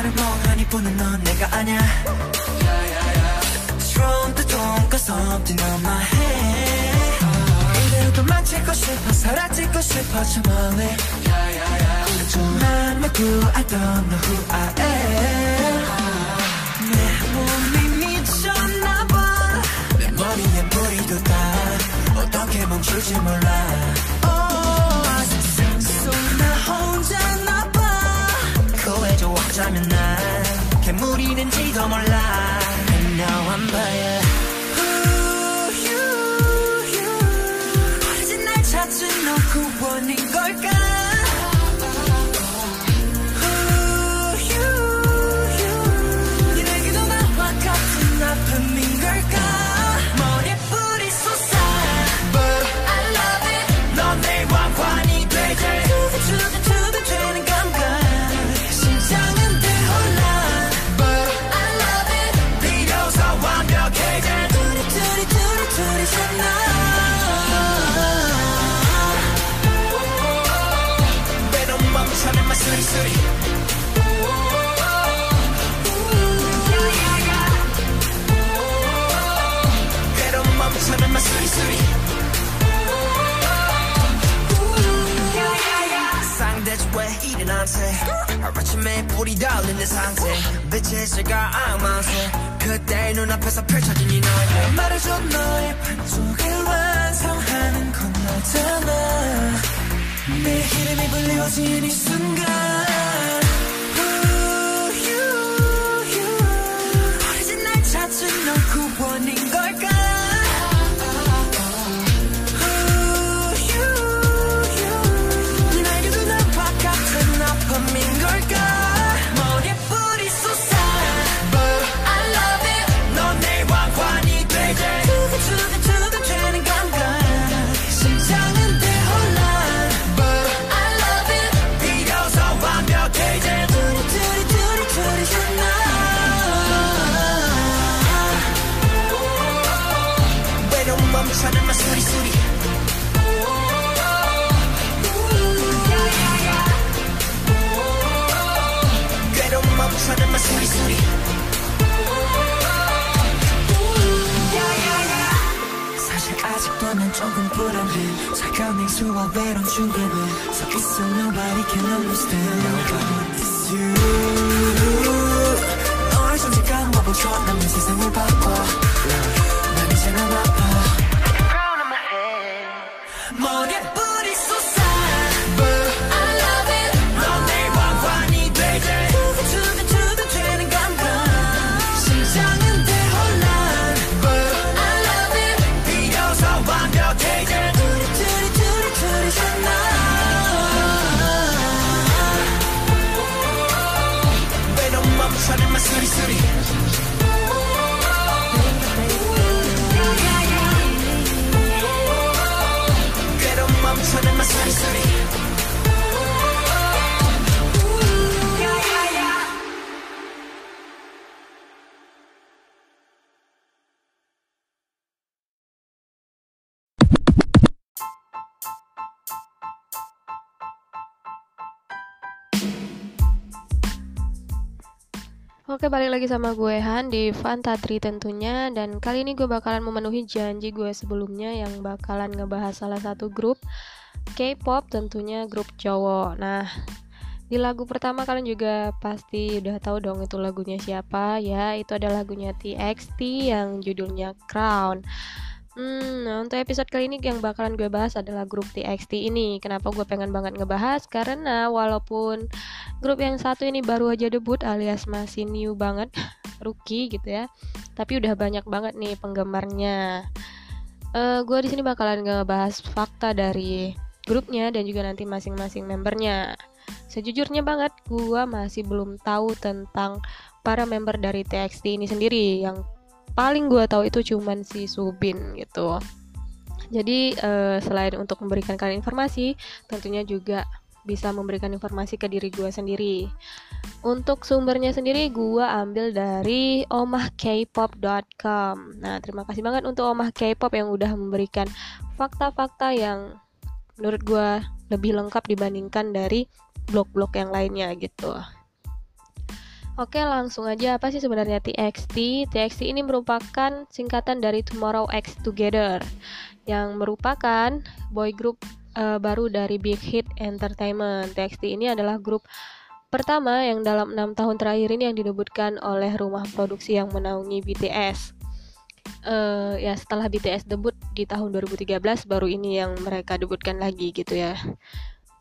나를 멍하니 보는 넌 내가 아냐 Strong 또 돈가스 없진 on my head. 이대로 도망치고 싶어 사라지고 싶어 저 멀리 난 말고 I don't know who I am. 내 몸이 미쳤나봐. 내 머리에 뿌리도 다. 어떻게 멈출지 몰라. Oh, 세상 속나 혼자 좋아하자면 난 괴물이 된지도 몰라. And now I'm by 채 하루아침에 불이 달리는 상태. 빛의 시가 악마세 그때 눈앞에서 펼쳐진 이 너의 말해줘 너의 반쪽을 완성하는 건 너잖아. 내 이름이 불려진 이 순간. 버려진 날 찾은 너 구원인 난 조금 불안해 차가운 냉수와 외로운 중간에 서 있어 nobody can understand Nobody is you 너의 존재감 와보죠 남의 세상을 바 Oke, balik lagi sama gue Han di Fantatri tentunya. Dan kali ini gue bakalan memenuhi janji gue sebelumnya Yang bakalan ngebahas salah satu grup K-pop tentunya grup cowok Nah, di lagu pertama kalian juga pasti udah tahu dong itu lagunya siapa. Ya Itu ada lagunya TXT yang judulnya Crown Hmm, nah untuk episode kali ini yang bakalan gue bahas adalah grup TXT ini. Kenapa gue pengen banget ngebahas? Karena walaupun grup yang satu ini baru aja debut alias masih new banget, rookie gitu ya. Tapi udah banyak banget nih penggemarnya. Eh, gue di sini bakalan ngebahas fakta dari grupnya dan juga nanti masing-masing membernya. Sejujurnya banget, gue masih belum tahu tentang para member dari TXT ini sendiri yang paling gue tahu itu cuman si Subin gitu. Jadi eh, selain untuk memberikan kalian informasi, tentunya juga bisa memberikan informasi ke diri gue sendiri. Untuk sumbernya sendiri gue ambil dari omahkpop.com. Nah, terima kasih banget untuk Omah K-pop yang udah memberikan fakta-fakta yang menurut gue lebih lengkap dibandingkan dari blog-blog yang lainnya gitu. Oke, langsung aja apa sih sebenarnya TXT? TXT ini merupakan singkatan dari Tomorrow X Together yang merupakan boy group uh, baru dari Big Hit Entertainment. TXT ini adalah grup pertama yang dalam enam tahun terakhir ini yang didebutkan oleh rumah produksi yang menaungi BTS. Uh, ya setelah BTS debut di tahun 2013 baru ini yang mereka debutkan lagi gitu ya.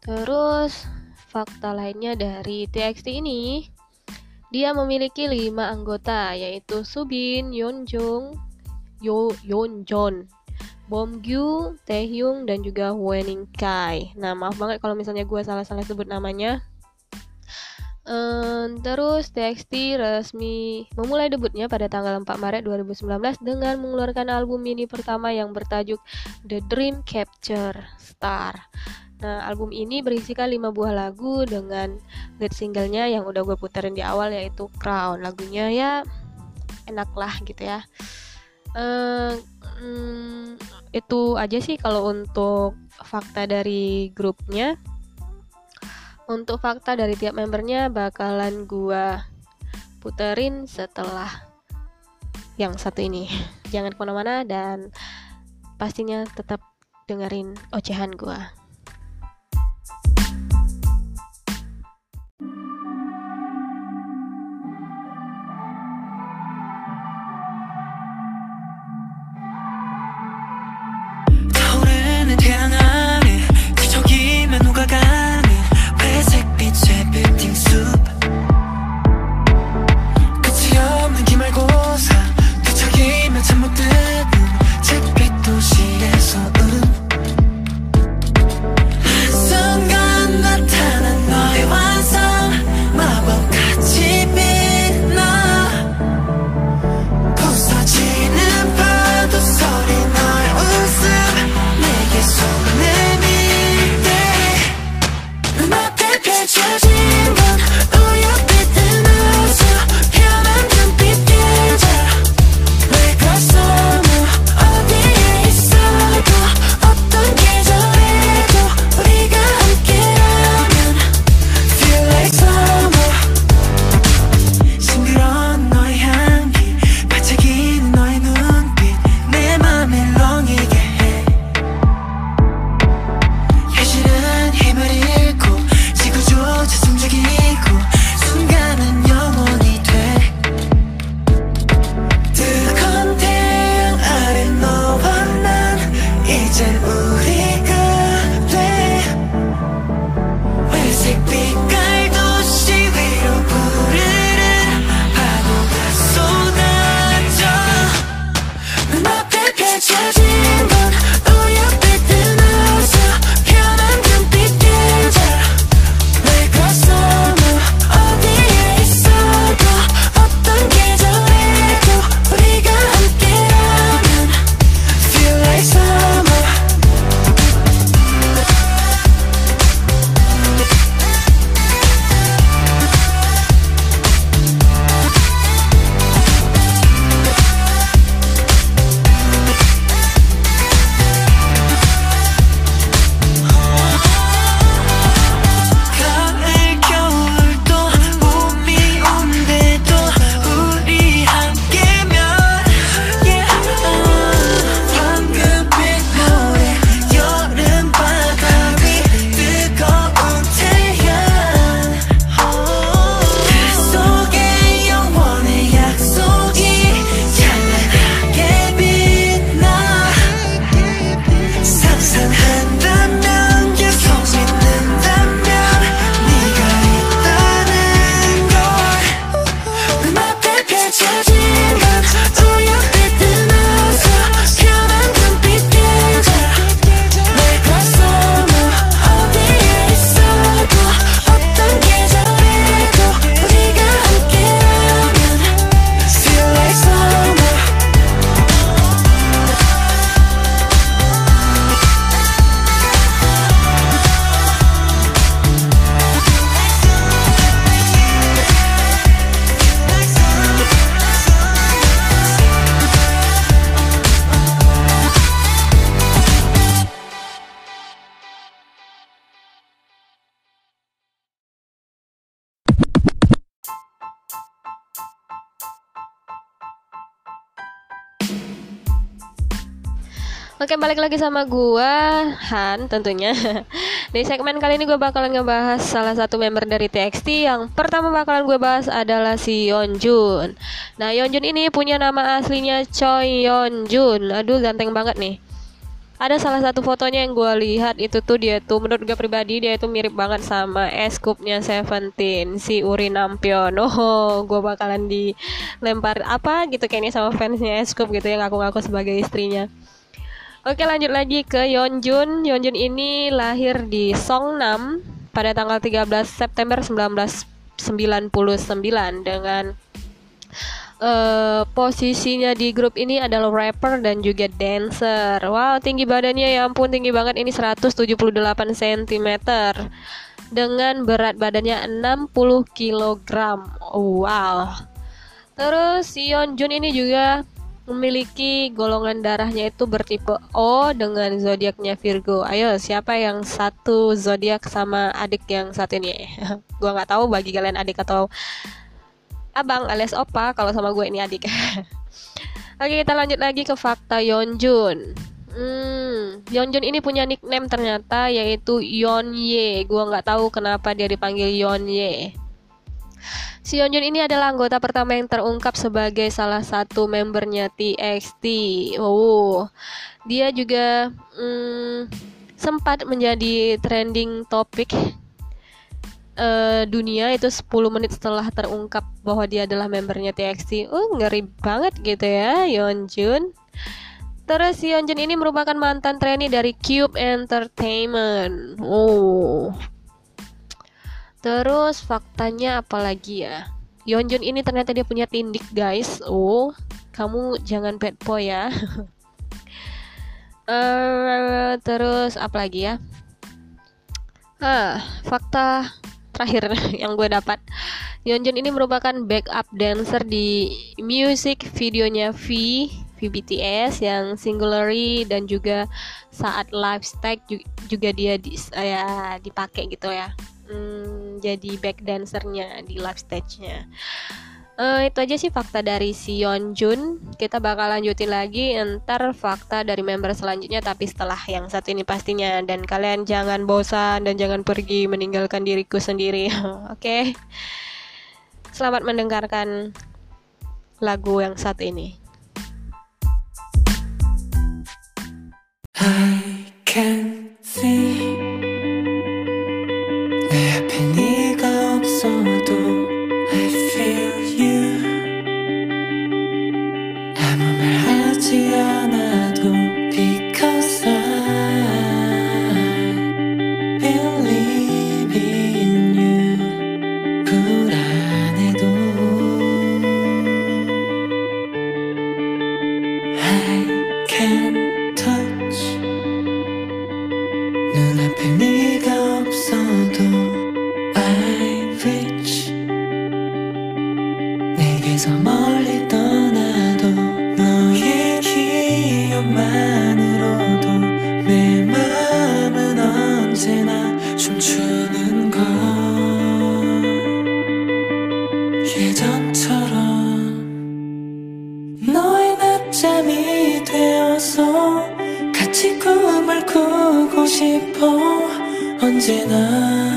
Terus fakta lainnya dari TXT ini dia memiliki lima anggota yaitu Subin, Yeonjung, Yo Yeonjon, Bomgyu, Taehyung dan juga Wening Kai. Nah maaf banget kalau misalnya gue salah-salah sebut namanya. Um, terus TXT resmi memulai debutnya pada tanggal 4 Maret 2019 dengan mengeluarkan album mini pertama yang bertajuk The Dream Capture Star. Nah, album ini berisikan 5 buah lagu dengan lead singlenya yang udah gue puterin di awal yaitu Crown. Lagunya ya enak lah gitu ya. Uh, hmm, itu aja sih kalau untuk fakta dari grupnya. Untuk fakta dari tiap membernya bakalan gue puterin setelah yang satu ini. Jangan ke mana-mana dan pastinya tetap dengerin ocehan gue. Oke balik lagi sama gua Han tentunya. Di segmen kali ini gue bakalan ngebahas salah satu member dari TXT Yang pertama bakalan gue bahas adalah si Yeonjun. Nah Yeonjun ini punya nama aslinya Choi Yeonjun. Aduh ganteng banget nih. Ada salah satu fotonya yang gue lihat itu tuh dia tuh menurut gue pribadi dia itu mirip banget sama eskupnya Seventeen si Uri Nampion oh gue bakalan dilempar apa gitu kayaknya sama fansnya eskup gitu yang ngaku-ngaku sebagai istrinya Oke lanjut lagi ke Yeonjun Yeonjun ini lahir di Songnam pada tanggal 13 September 1999 dengan uh, posisinya di grup ini adalah rapper dan juga dancer. Wow, tinggi badannya ya ampun tinggi banget ini 178 cm dengan berat badannya 60 kg. wow. Terus si Yeonjun ini juga memiliki golongan darahnya itu bertipe O dengan zodiaknya Virgo. Ayo, siapa yang satu zodiak sama adik yang satu ini? gua nggak tahu bagi kalian adik atau abang alias opa kalau sama gue ini adik. Oke, kita lanjut lagi ke fakta Yeonjun. Hmm, Yeonjun ini punya nickname ternyata yaitu Yeonye. Gua nggak tahu kenapa dia dipanggil Yeonye. Yeonjun ini adalah anggota pertama yang terungkap sebagai salah satu membernya TXT. Oh, dia juga hmm, sempat menjadi trending topik uh, dunia itu 10 menit setelah terungkap bahwa dia adalah membernya TXT. Oh, ngeri banget gitu ya, Yeonjun. Terus Yeonjun ini merupakan mantan trainee dari Cube Entertainment. Oh, Terus faktanya apa lagi ya? Yeonjun ini ternyata dia punya tindik guys. Oh, kamu jangan bad boy ya. uh, terus apa lagi ya? Ah, fakta terakhir yang gue dapat. Yeonjun ini merupakan backup dancer di music videonya V V BTS yang Singulary dan juga saat live stage juga dia di, ya dipakai gitu ya hmm, jadi back dancernya di live stage-nya. Uh, itu aja sih fakta dari si Jun. Kita bakal lanjutin lagi ntar fakta dari member selanjutnya tapi setelah yang satu ini pastinya dan kalian jangan bosan dan jangan pergi meninggalkan diriku sendiri. Oke. okay? Selamat mendengarkan lagu yang satu ini. I can see 最难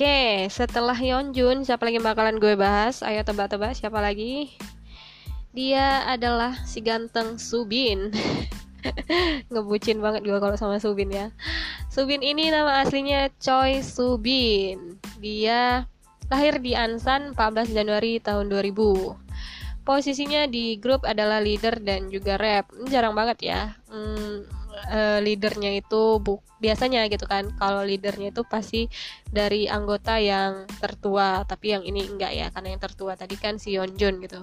Oke, setelah Yeonjun, siapa lagi bakalan gue bahas? Ayo tebak-tebak siapa lagi? Dia adalah si ganteng Subin. Ngebucin banget gue kalau sama Subin ya. Subin ini nama aslinya Choi Subin. Dia lahir di Ansan 14 Januari tahun 2000. Posisinya di grup adalah leader dan juga rap. Jarang banget ya. Hmm, uh, leadernya itu bu biasanya gitu kan. Kalau leadernya itu pasti dari anggota yang tertua tapi yang ini enggak ya karena yang tertua tadi kan si Yeonjun gitu.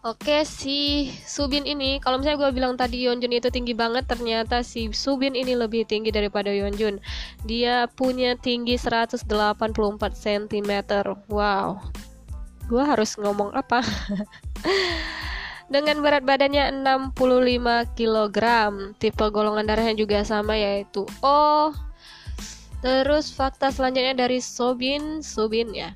Oke si Subin ini kalau misalnya gue bilang tadi Yeonjun itu tinggi banget ternyata si Subin ini lebih tinggi daripada Yeonjun. Dia punya tinggi 184 cm wow. Gue harus ngomong apa dengan berat badannya 65 kg. Tipe golongan darahnya juga sama yaitu O. Terus fakta selanjutnya dari Sobin, Subin ya.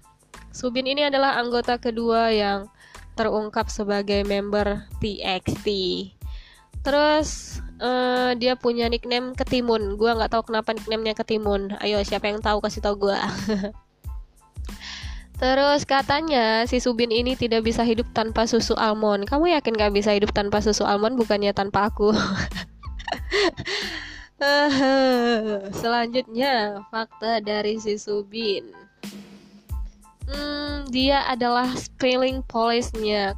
Subin ini adalah anggota kedua yang terungkap sebagai member TXT. Terus uh, dia punya nickname Ketimun. Gua nggak tahu kenapa nicknamenya Ketimun. Ayo siapa yang tahu kasih tahu gua. Terus katanya si Subin ini tidak bisa hidup tanpa susu almond. Kamu yakin gak bisa hidup tanpa susu almond? Bukannya tanpa aku. Selanjutnya fakta dari si Subin. Hmm, dia adalah spelling police-nya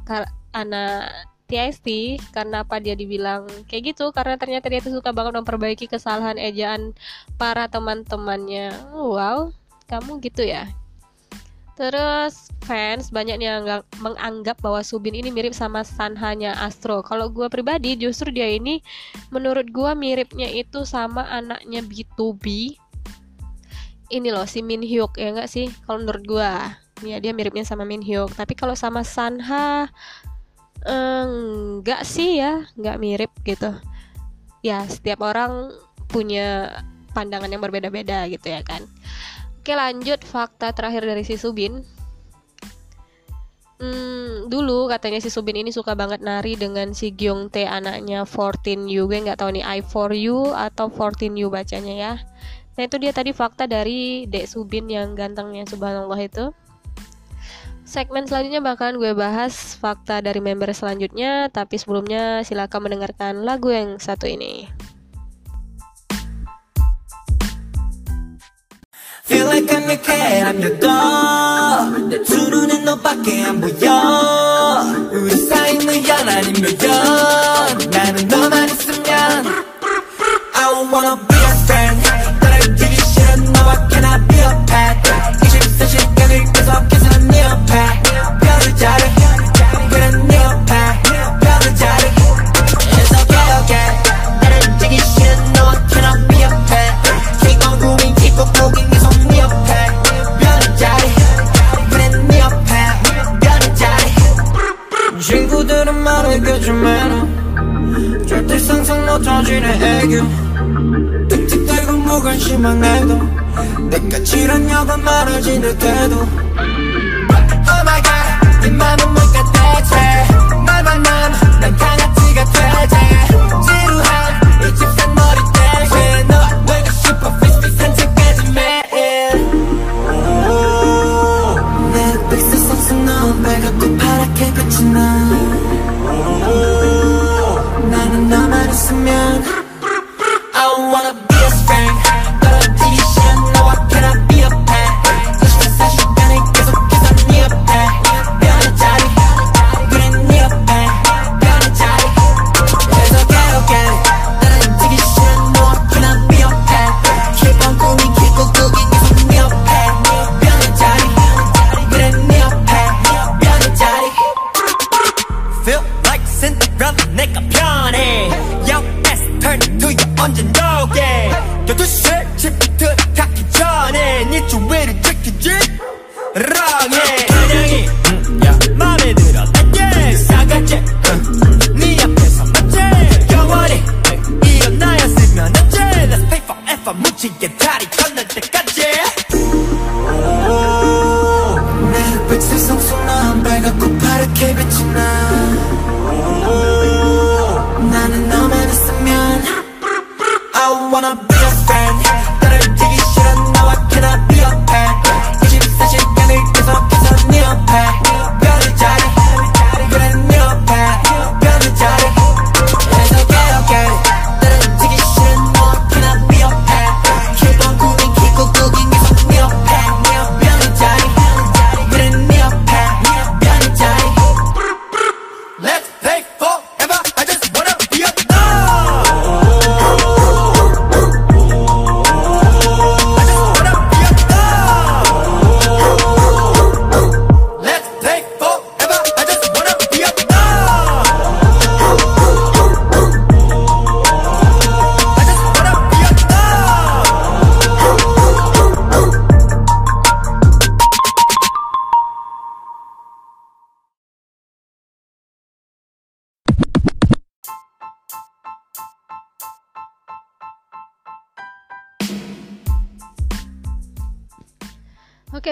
anak TST karena apa dia dibilang kayak gitu karena ternyata dia tuh suka banget memperbaiki kesalahan ejaan para teman-temannya wow kamu gitu ya Terus fans banyak yang menganggap bahwa Subin ini mirip sama Sanhanya Astro. Kalau gue pribadi justru dia ini menurut gue miripnya itu sama anaknya B2B. Ini loh si Min Hyuk ya nggak sih? Kalau menurut gue, ya dia miripnya sama Min Hyuk. Tapi kalau sama Sanha enggak sih ya, nggak mirip gitu. Ya setiap orang punya pandangan yang berbeda-beda gitu ya kan. Oke lanjut. Fakta terakhir dari si Subin. Hmm, dulu katanya si Subin ini suka banget nari dengan si Gyung Tae anaknya 14 U gue nggak tahu nih I for you atau 14 U bacanya ya. Nah itu dia tadi fakta dari Dek Subin yang gantengnya subhanallah itu. Segmen selanjutnya bakalan gue bahas fakta dari member selanjutnya tapi sebelumnya silakan mendengarkan lagu yang satu ini Feel like I'm your cat, I'm your dog 내두 눈엔 너밖에 안 보여 무관심한 애도 내가 지랄냐고 말하지 내 태도 Oh my god 네 맘은 뭘까 대체 말만 맘난 강아지 같아 지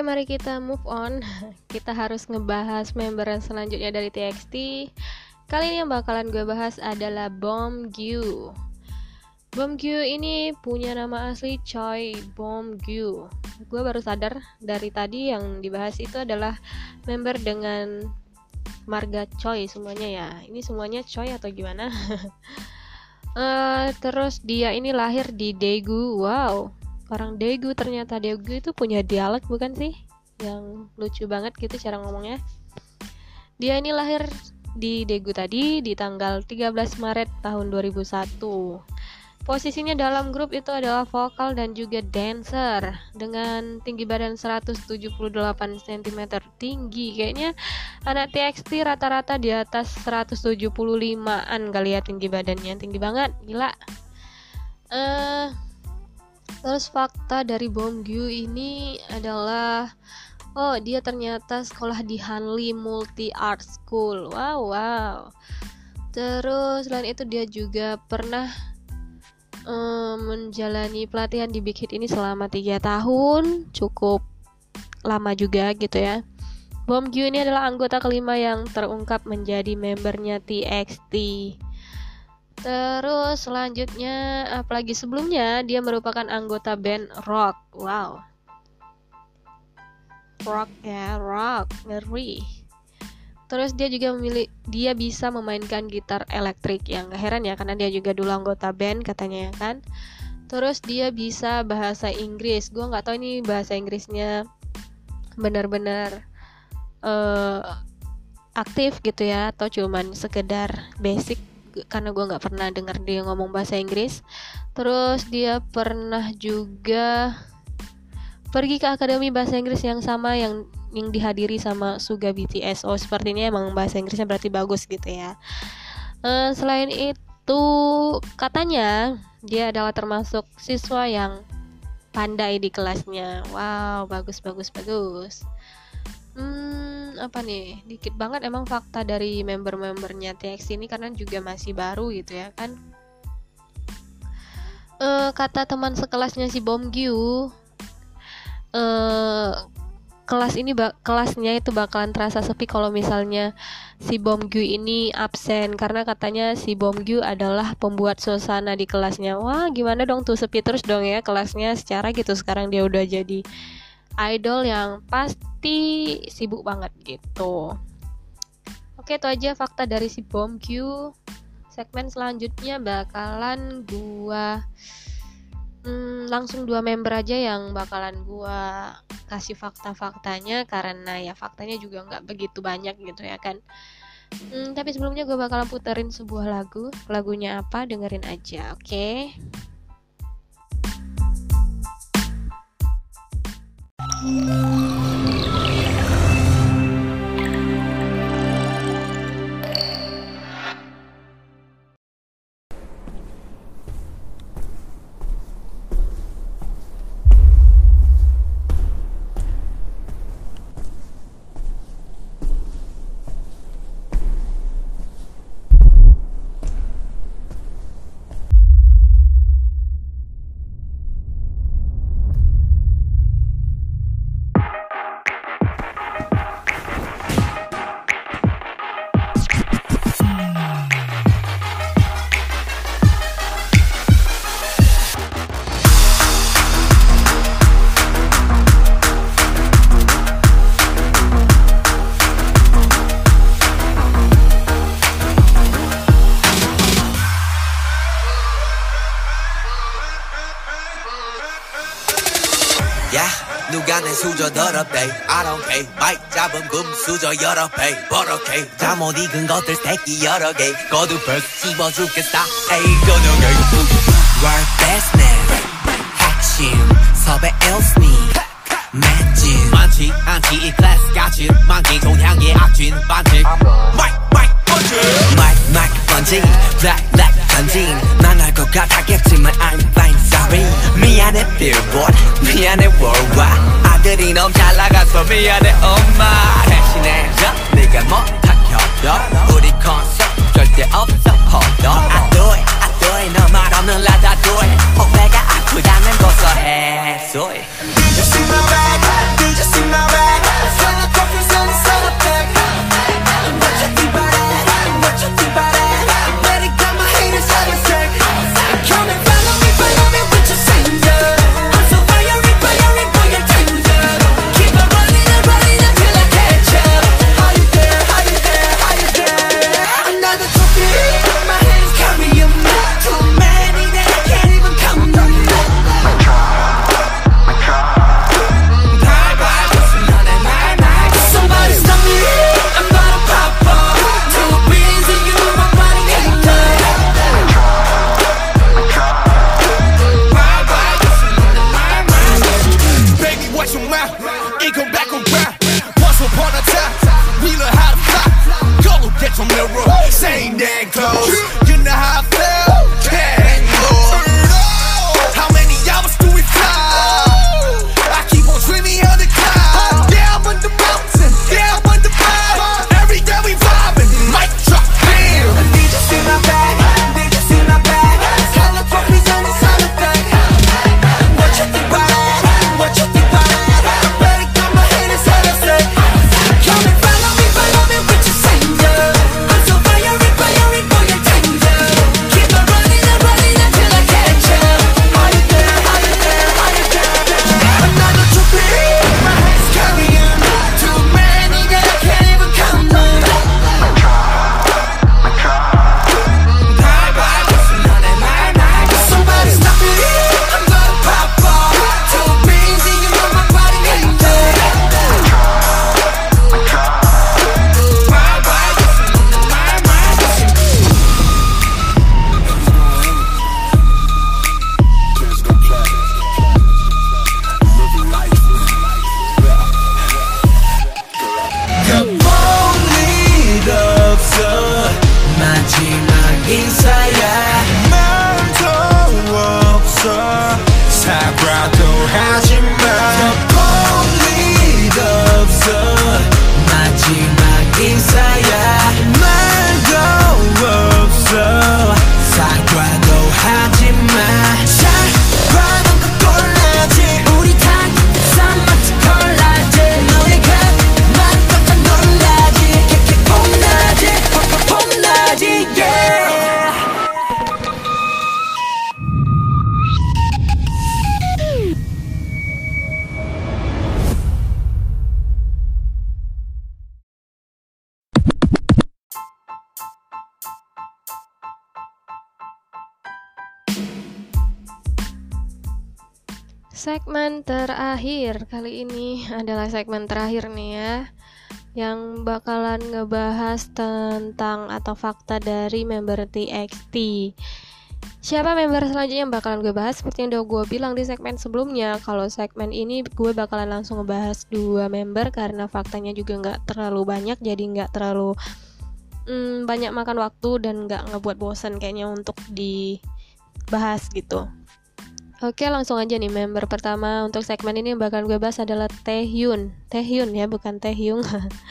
mari kita move on. Kita harus ngebahas member selanjutnya dari TXT. Kali ini yang bakalan gue bahas adalah Bom Gyu. Bom Gyu ini punya nama asli Choi Bom Gyu. Gue baru sadar dari tadi yang dibahas itu adalah member dengan marga Choi semuanya ya. Ini semuanya Choi atau gimana? Eh, terus dia ini lahir di Daegu. Wow, orang Daegu ternyata. Daegu itu punya dialek bukan sih? Yang lucu banget gitu cara ngomongnya. Dia ini lahir di Daegu tadi di tanggal 13 Maret tahun 2001 posisinya dalam grup itu adalah vokal dan juga dancer. Dengan tinggi badan 178 cm tinggi kayaknya anak TXT rata-rata di atas 175an kali ya tinggi badannya. Tinggi banget gila. Eh Terus fakta dari Bom Gyu ini adalah oh dia ternyata sekolah di Hanli Multi Art School. Wow, wow. Terus selain itu dia juga pernah eh, menjalani pelatihan di Big Hit ini selama tiga tahun, cukup lama juga gitu ya. Bom Gyu ini adalah anggota kelima yang terungkap menjadi membernya TXT. Terus selanjutnya apalagi sebelumnya dia merupakan anggota band rock. Wow. Rock ya, rock, ngeri. Terus dia juga memilih dia bisa memainkan gitar elektrik yang gak heran ya karena dia juga dulu anggota band katanya ya kan. Terus dia bisa bahasa Inggris. Gua nggak tahu ini bahasa Inggrisnya benar-benar eh, aktif gitu ya atau cuman sekedar basic karena gue nggak pernah dengar dia ngomong bahasa Inggris. Terus dia pernah juga pergi ke akademi bahasa Inggris yang sama yang yang dihadiri sama Suga BTS oh sepertinya emang bahasa Inggrisnya berarti bagus gitu ya. Eh, selain itu katanya dia adalah termasuk siswa yang pandai di kelasnya. Wow bagus bagus bagus. Hmm, apa nih? Dikit banget emang fakta dari member-membernya TX ini karena juga masih baru gitu ya kan. Eh, kata teman sekelasnya si Bom Gyu, eh kelas ini kelasnya itu bakalan terasa sepi kalau misalnya si Bom Gyu ini absen karena katanya si Bom Gyu adalah pembuat suasana di kelasnya. Wah, gimana dong tuh sepi terus dong ya kelasnya secara gitu sekarang dia udah jadi idol yang pasti sibuk banget gitu. Oke, itu aja fakta dari si Bom Q. Segmen selanjutnya bakalan gua hmm, langsung dua member aja yang bakalan gua kasih fakta-faktanya karena ya faktanya juga nggak begitu banyak gitu ya kan. Hmm, tapi sebelumnya gue bakalan puterin sebuah lagu. Lagunya apa? Dengerin aja, oke? Música 수저 더럽대. I don't pay 마이크 잡은 금 수저 여러 배. 버럭해 잠못 익은 것들 새끼 여러 개. 거두벌 씹어 죽겠다. 에이 거두개 Work business 핵심 섭외 els니 매진 많지 않지 이 클래스 같이 만기 동향의 악진 반지 마이크 마이크 번지. 마이크 마이크 번지. 블랙 블랙 던진 망할 것 같았겠지만 I'm fine sorry. 미안해 billboard. 미안해 worldwide 아들이 너무 잘 나가서 미안해 엄마. 대신해줘 네가 못한 협력 우리 콘서트 절대 없어 on I do it I do it. 너말 없는 라다 do it. 오해가 아프다면 고소해 소리 Did you see kali ini adalah segmen terakhir nih ya yang bakalan ngebahas tentang atau fakta dari member TXT. Siapa member selanjutnya yang bakalan gue bahas seperti yang udah gue bilang di segmen sebelumnya kalau segmen ini gue bakalan langsung ngebahas dua member karena faktanya juga nggak terlalu banyak jadi nggak terlalu mm, banyak makan waktu dan nggak ngebuat bosan kayaknya untuk dibahas gitu. Oke langsung aja nih member pertama untuk segmen ini yang bakal gue bahas adalah Taehyun Taehyun ya bukan Taehyung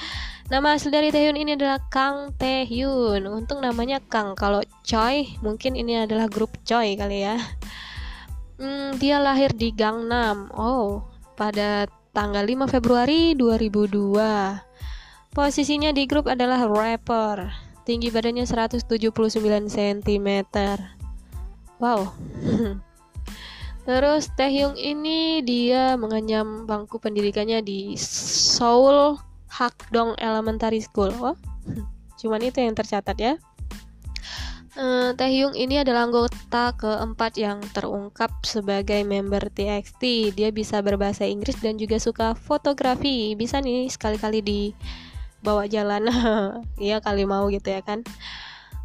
Nama asli dari Taehyun ini adalah Kang Taehyun Untung namanya Kang. Kalau Choi mungkin ini adalah grup Choi kali ya. Hmm, Dia lahir di Gangnam. Oh pada tanggal 5 Februari 2002 Posisinya di grup adalah rapper. Tinggi badannya 179 cm Wow Terus Taehyung ini dia mengenyam bangku pendidikannya di Seoul Hakdong Elementary School. Oh, cuman itu yang tercatat ya. Eh, Taehyung ini adalah anggota keempat yang terungkap sebagai member TXT. Dia bisa berbahasa Inggris dan juga suka fotografi. Bisa nih sekali-kali dibawa jalan. Iya kali mau gitu ya kan.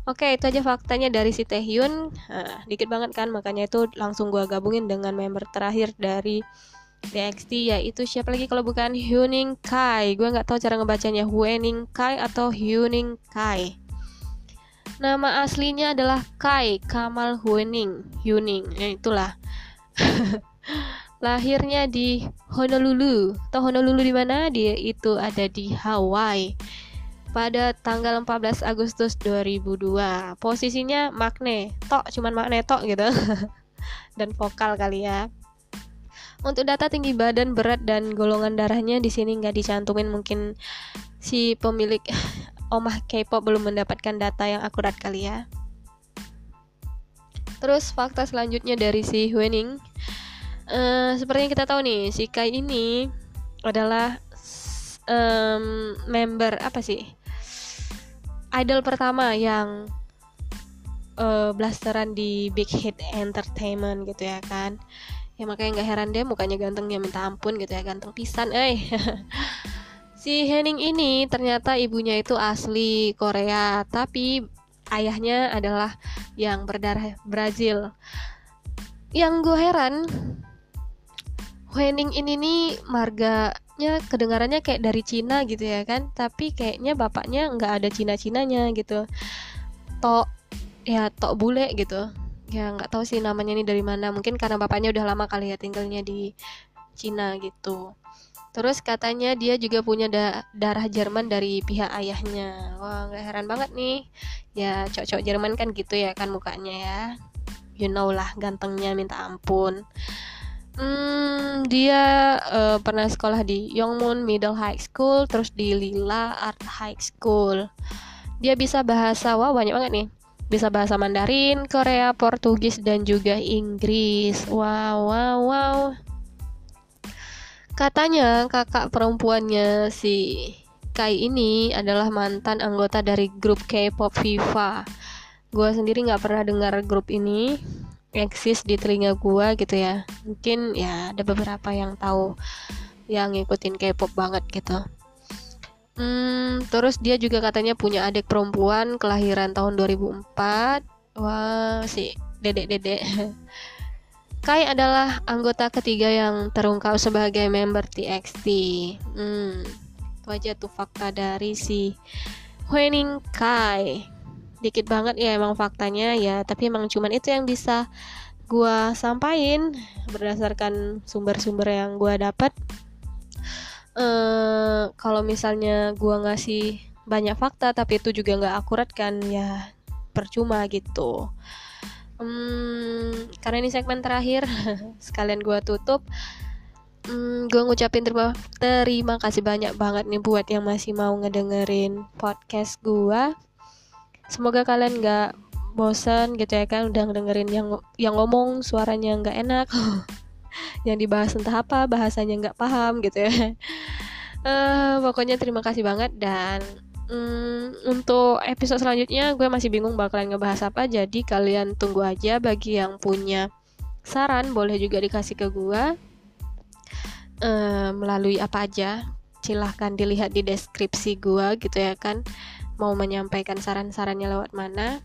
Oke, itu aja faktanya dari si Taehyun. Nah, dikit banget kan, makanya itu langsung gua gabungin dengan member terakhir dari TXT yaitu siapa lagi kalau bukan Hyuning Kai. Gue nggak tahu cara ngebacanya Huening Kai atau Hyuning Kai. Nama aslinya adalah Kai Kamal Huening Yuning. Ya itulah. Lahirnya di Honolulu. Tahu Honolulu di mana? Dia itu ada di Hawaii. Pada tanggal 14 Agustus 2002. Posisinya magne, tok cuman magne tok gitu. Dan vokal kali ya. Untuk data tinggi badan, berat dan golongan darahnya di sini nggak dicantumin mungkin si pemilik omah K-pop belum mendapatkan data yang akurat kali ya. Terus fakta selanjutnya dari si Huening, uh, seperti yang kita tahu nih, si Kai ini adalah um, member apa sih? Idol pertama yang uh, blasteran di Big Hit Entertainment gitu ya kan. Ya makanya nggak heran deh mukanya gantengnya minta ampun gitu ya ganteng pisan, eh. Si Henning ini ternyata ibunya itu asli Korea, tapi ayahnya adalah yang berdarah Brazil. Yang gue heran, Henning ini nih marganya kedengarannya kayak dari Cina gitu ya kan, tapi kayaknya bapaknya nggak ada Cina-Cinanya gitu. Tok ya tok bule gitu. Ya nggak tahu sih namanya ini dari mana. Mungkin karena bapaknya udah lama kali ya tinggalnya di Cina gitu. Terus katanya dia juga punya da darah Jerman dari pihak ayahnya. Wah, nggak heran banget nih. Ya, cocok Jerman kan gitu ya kan mukanya ya. You know lah, gantengnya minta ampun. Hmm, dia uh, pernah sekolah di Yongmun Middle High School, terus di Lila Art High School. Dia bisa bahasa, wah banyak banget nih. Bisa bahasa Mandarin, Korea, Portugis, dan juga Inggris. Wow, wow, wow. Katanya kakak perempuannya si Kai ini adalah mantan anggota dari grup K-pop Viva. Gue sendiri nggak pernah dengar grup ini eksis di telinga gue gitu ya. Mungkin ya ada beberapa yang tahu yang ngikutin K-pop banget gitu. Hmm, terus dia juga katanya punya adik perempuan kelahiran tahun 2004. Wah, si dedek-dedek. Kai adalah anggota ketiga yang terungkap sebagai member TXT. Hmm, itu aja tuh fakta dari si Huening Kai. Dikit banget ya emang faktanya ya, tapi emang cuman itu yang bisa gua sampaikan berdasarkan sumber-sumber yang gua dapat. Uh, kalau misalnya gua ngasih banyak fakta tapi itu juga nggak akurat kan ya percuma gitu. Hmm, karena ini segmen terakhir, sekalian gue tutup. Hmm, gue ngucapin terima, terima kasih banyak banget nih buat yang masih mau ngedengerin podcast gue. Semoga kalian gak bosan gitu ya kan? Udah ngedengerin yang yang ngomong suaranya nggak enak, yang dibahas entah apa bahasanya nggak paham gitu ya. Uh, pokoknya terima kasih banget dan Hmm, untuk episode selanjutnya gue masih bingung bakalan ngebahas apa jadi kalian tunggu aja bagi yang punya saran boleh juga dikasih ke gue uh, melalui apa aja silahkan dilihat di deskripsi gue gitu ya kan mau menyampaikan saran-sarannya lewat mana.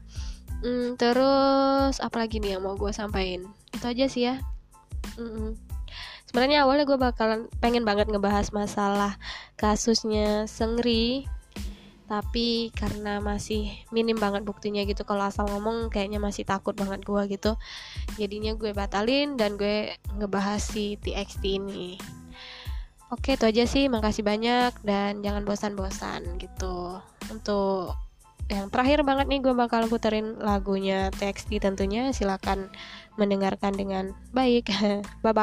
Hmm, terus apa lagi nih yang mau gue sampaikan? Itu aja sih ya. Mm sebenarnya awalnya gue bakalan pengen banget ngebahas masalah kasusnya Sengri. Tapi karena masih minim banget buktinya gitu kalau asal ngomong kayaknya masih takut banget gue gitu. Jadinya gue batalin dan gue ngebahas si TXT ini oke itu aja sih. Makasih banyak dan jangan bosan-bosan gitu. Untuk yang terakhir banget nih gue bakal puterin lagunya TXT tentunya. Silahkan mendengarkan dengan baik. Bye